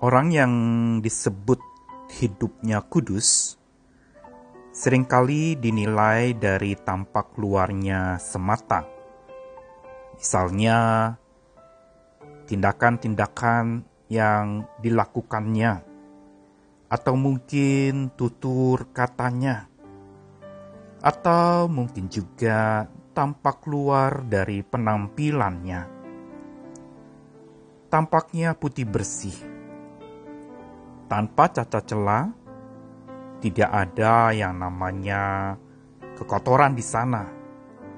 Orang yang disebut hidupnya kudus sering kali dinilai dari tampak luarnya semata. Misalnya, tindakan-tindakan yang dilakukannya, atau mungkin tutur katanya, atau mungkin juga tampak luar dari penampilannya. Tampaknya putih bersih, tanpa cacat celah, tidak ada yang namanya kekotoran di sana.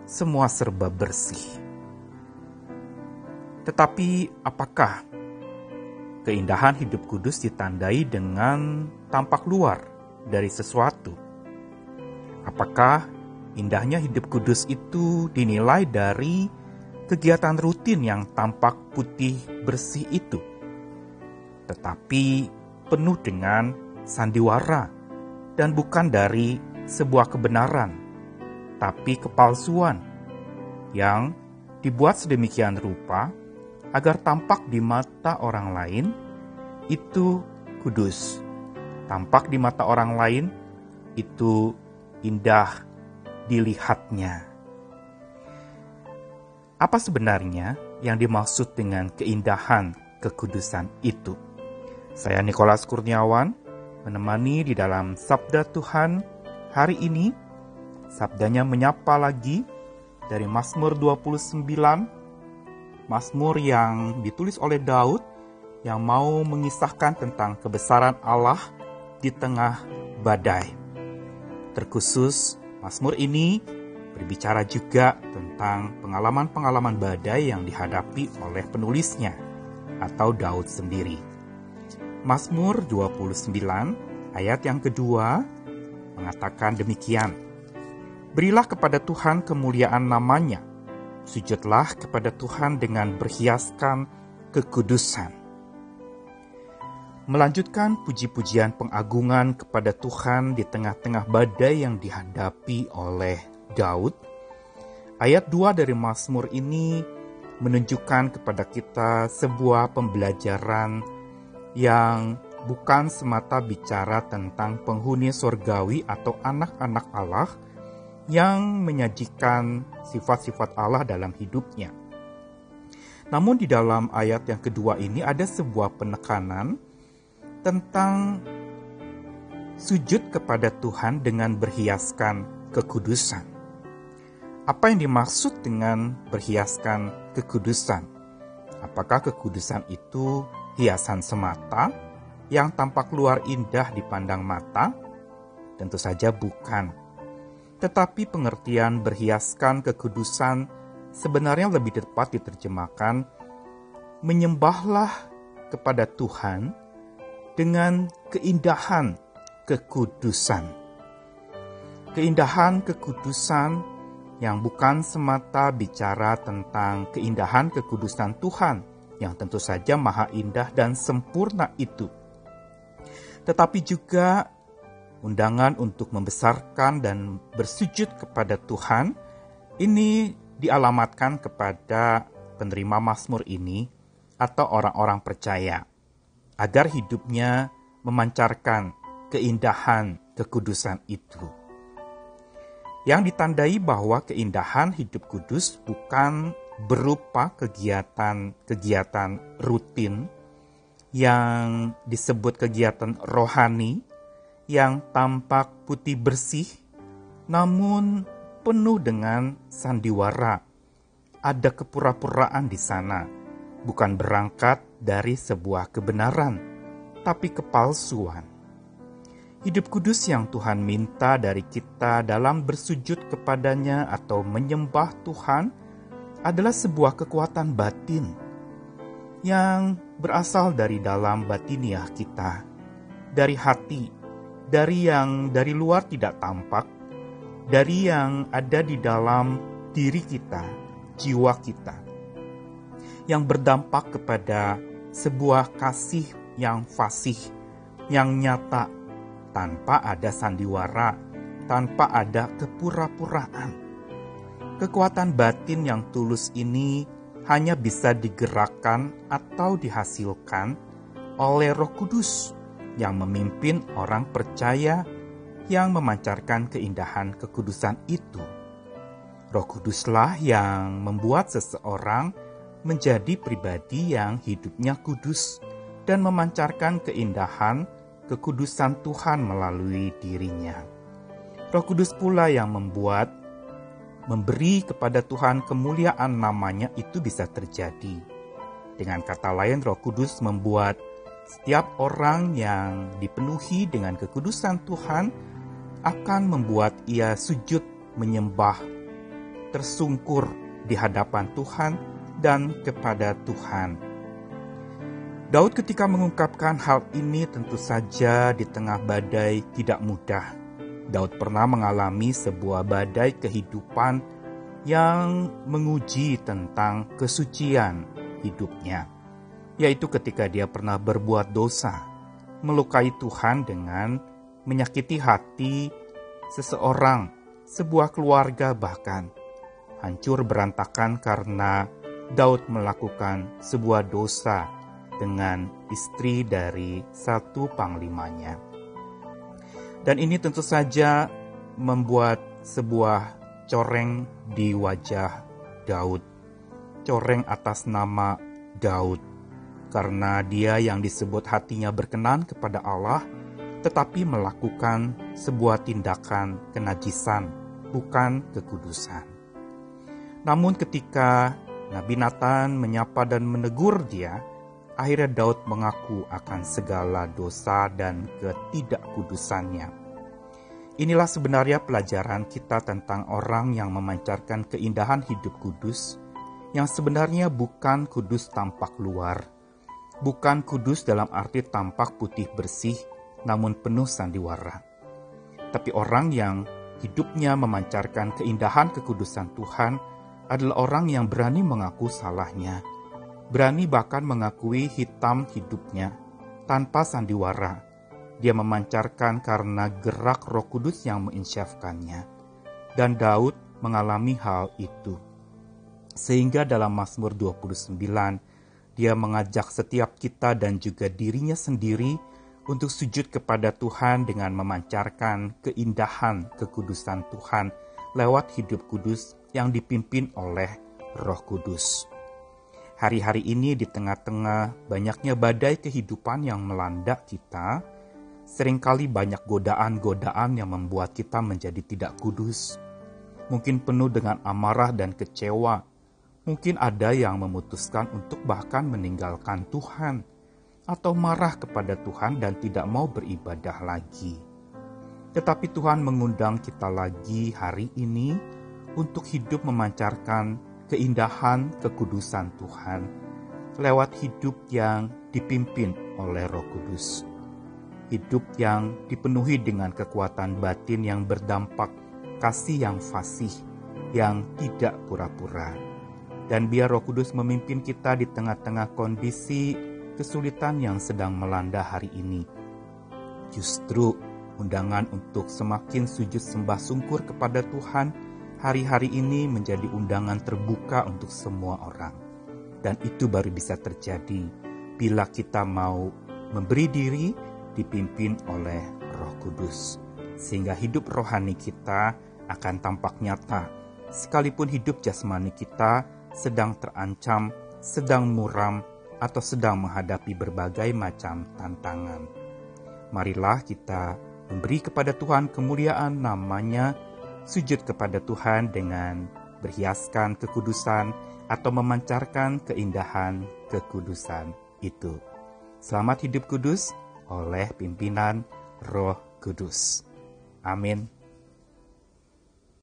Semua serba bersih. Tetapi apakah keindahan hidup kudus ditandai dengan tampak luar dari sesuatu? Apakah indahnya hidup kudus itu dinilai dari kegiatan rutin yang tampak putih bersih itu? Tetapi penuh dengan sandiwara dan bukan dari sebuah kebenaran, tapi kepalsuan yang dibuat sedemikian rupa agar tampak di mata orang lain itu kudus. Tampak di mata orang lain itu indah dilihatnya. Apa sebenarnya yang dimaksud dengan keindahan kekudusan itu? Saya Nikolas Kurniawan, menemani di dalam Sabda Tuhan hari ini. Sabdanya menyapa lagi dari Mazmur 29, Mazmur yang ditulis oleh Daud yang mau mengisahkan tentang kebesaran Allah di tengah badai. Terkhusus Mazmur ini berbicara juga tentang pengalaman-pengalaman badai yang dihadapi oleh penulisnya atau Daud sendiri. Mazmur 29 ayat yang kedua mengatakan demikian. Berilah kepada Tuhan kemuliaan namanya. Sujudlah kepada Tuhan dengan berhiaskan kekudusan. Melanjutkan puji-pujian pengagungan kepada Tuhan di tengah-tengah badai yang dihadapi oleh Daud. Ayat 2 dari Mazmur ini menunjukkan kepada kita sebuah pembelajaran yang bukan semata bicara tentang penghuni surgawi atau anak-anak Allah yang menyajikan sifat-sifat Allah dalam hidupnya. Namun di dalam ayat yang kedua ini ada sebuah penekanan tentang sujud kepada Tuhan dengan berhiaskan kekudusan. Apa yang dimaksud dengan berhiaskan kekudusan? Apakah kekudusan itu hiasan semata yang tampak luar indah dipandang mata? Tentu saja bukan. Tetapi pengertian berhiaskan kekudusan sebenarnya lebih tepat diterjemahkan menyembahlah kepada Tuhan dengan keindahan kekudusan. Keindahan kekudusan yang bukan semata bicara tentang keindahan kekudusan Tuhan, yang tentu saja maha indah dan sempurna itu. Tetapi juga undangan untuk membesarkan dan bersujud kepada Tuhan ini dialamatkan kepada penerima Mazmur ini atau orang-orang percaya agar hidupnya memancarkan keindahan kekudusan itu. Yang ditandai bahwa keindahan hidup kudus bukan berupa kegiatan-kegiatan rutin yang disebut kegiatan rohani yang tampak putih bersih namun penuh dengan sandiwara. Ada kepura-puraan di sana, bukan berangkat dari sebuah kebenaran, tapi kepalsuan. Hidup kudus yang Tuhan minta dari kita dalam bersujud kepadanya atau menyembah Tuhan adalah sebuah kekuatan batin yang berasal dari dalam batiniah kita, dari hati, dari yang dari luar tidak tampak, dari yang ada di dalam diri kita, jiwa kita, yang berdampak kepada sebuah kasih yang fasih, yang nyata, tanpa ada sandiwara, tanpa ada kepura-puraan Kekuatan batin yang tulus ini hanya bisa digerakkan atau dihasilkan oleh Roh Kudus yang memimpin orang percaya yang memancarkan keindahan kekudusan itu. Roh Kuduslah yang membuat seseorang menjadi pribadi yang hidupnya kudus dan memancarkan keindahan kekudusan Tuhan melalui dirinya. Roh Kudus pula yang membuat memberi kepada Tuhan kemuliaan namanya itu bisa terjadi. Dengan kata lain, Roh Kudus membuat setiap orang yang dipenuhi dengan kekudusan Tuhan akan membuat ia sujud menyembah, tersungkur di hadapan Tuhan dan kepada Tuhan. Daud ketika mengungkapkan hal ini tentu saja di tengah badai tidak mudah. Daud pernah mengalami sebuah badai kehidupan yang menguji tentang kesucian hidupnya yaitu ketika dia pernah berbuat dosa, melukai Tuhan dengan menyakiti hati seseorang, sebuah keluarga bahkan hancur berantakan karena Daud melakukan sebuah dosa dengan istri dari satu panglimanya. Dan ini tentu saja membuat sebuah coreng di wajah Daud. Coreng atas nama Daud karena dia yang disebut hatinya berkenan kepada Allah, tetapi melakukan sebuah tindakan kenajisan, bukan kekudusan. Namun ketika Nabi Nathan menyapa dan menegur dia, akhirnya Daud mengaku akan segala dosa dan ketidakkudusannya. Inilah sebenarnya pelajaran kita tentang orang yang memancarkan keindahan hidup kudus, yang sebenarnya bukan kudus tampak luar, bukan kudus dalam arti tampak putih bersih, namun penuh sandiwara. Tapi orang yang hidupnya memancarkan keindahan kekudusan Tuhan adalah orang yang berani mengaku salahnya, berani bahkan mengakui hitam hidupnya tanpa sandiwara. Dia memancarkan karena gerak Roh Kudus yang menginsyafkannya. Dan Daud mengalami hal itu. Sehingga dalam Mazmur 29 dia mengajak setiap kita dan juga dirinya sendiri untuk sujud kepada Tuhan dengan memancarkan keindahan kekudusan Tuhan lewat hidup kudus yang dipimpin oleh Roh Kudus. Hari-hari ini di tengah-tengah banyaknya badai kehidupan yang melanda kita, sering kali banyak godaan-godaan yang membuat kita menjadi tidak kudus. Mungkin penuh dengan amarah dan kecewa Mungkin ada yang memutuskan untuk bahkan meninggalkan Tuhan atau marah kepada Tuhan dan tidak mau beribadah lagi. Tetapi Tuhan mengundang kita lagi hari ini untuk hidup memancarkan keindahan kekudusan Tuhan lewat hidup yang dipimpin oleh Roh Kudus. Hidup yang dipenuhi dengan kekuatan batin yang berdampak kasih yang fasih, yang tidak pura-pura dan biar Roh Kudus memimpin kita di tengah-tengah kondisi kesulitan yang sedang melanda hari ini. Justru undangan untuk semakin sujud sembah sungkur kepada Tuhan hari-hari ini menjadi undangan terbuka untuk semua orang. Dan itu baru bisa terjadi bila kita mau memberi diri dipimpin oleh Roh Kudus. Sehingga hidup rohani kita akan tampak nyata, sekalipun hidup jasmani kita sedang terancam, sedang muram, atau sedang menghadapi berbagai macam tantangan. Marilah kita memberi kepada Tuhan kemuliaan namanya, sujud kepada Tuhan dengan berhiaskan kekudusan atau memancarkan keindahan kekudusan itu. Selamat hidup kudus oleh pimpinan Roh Kudus. Amin.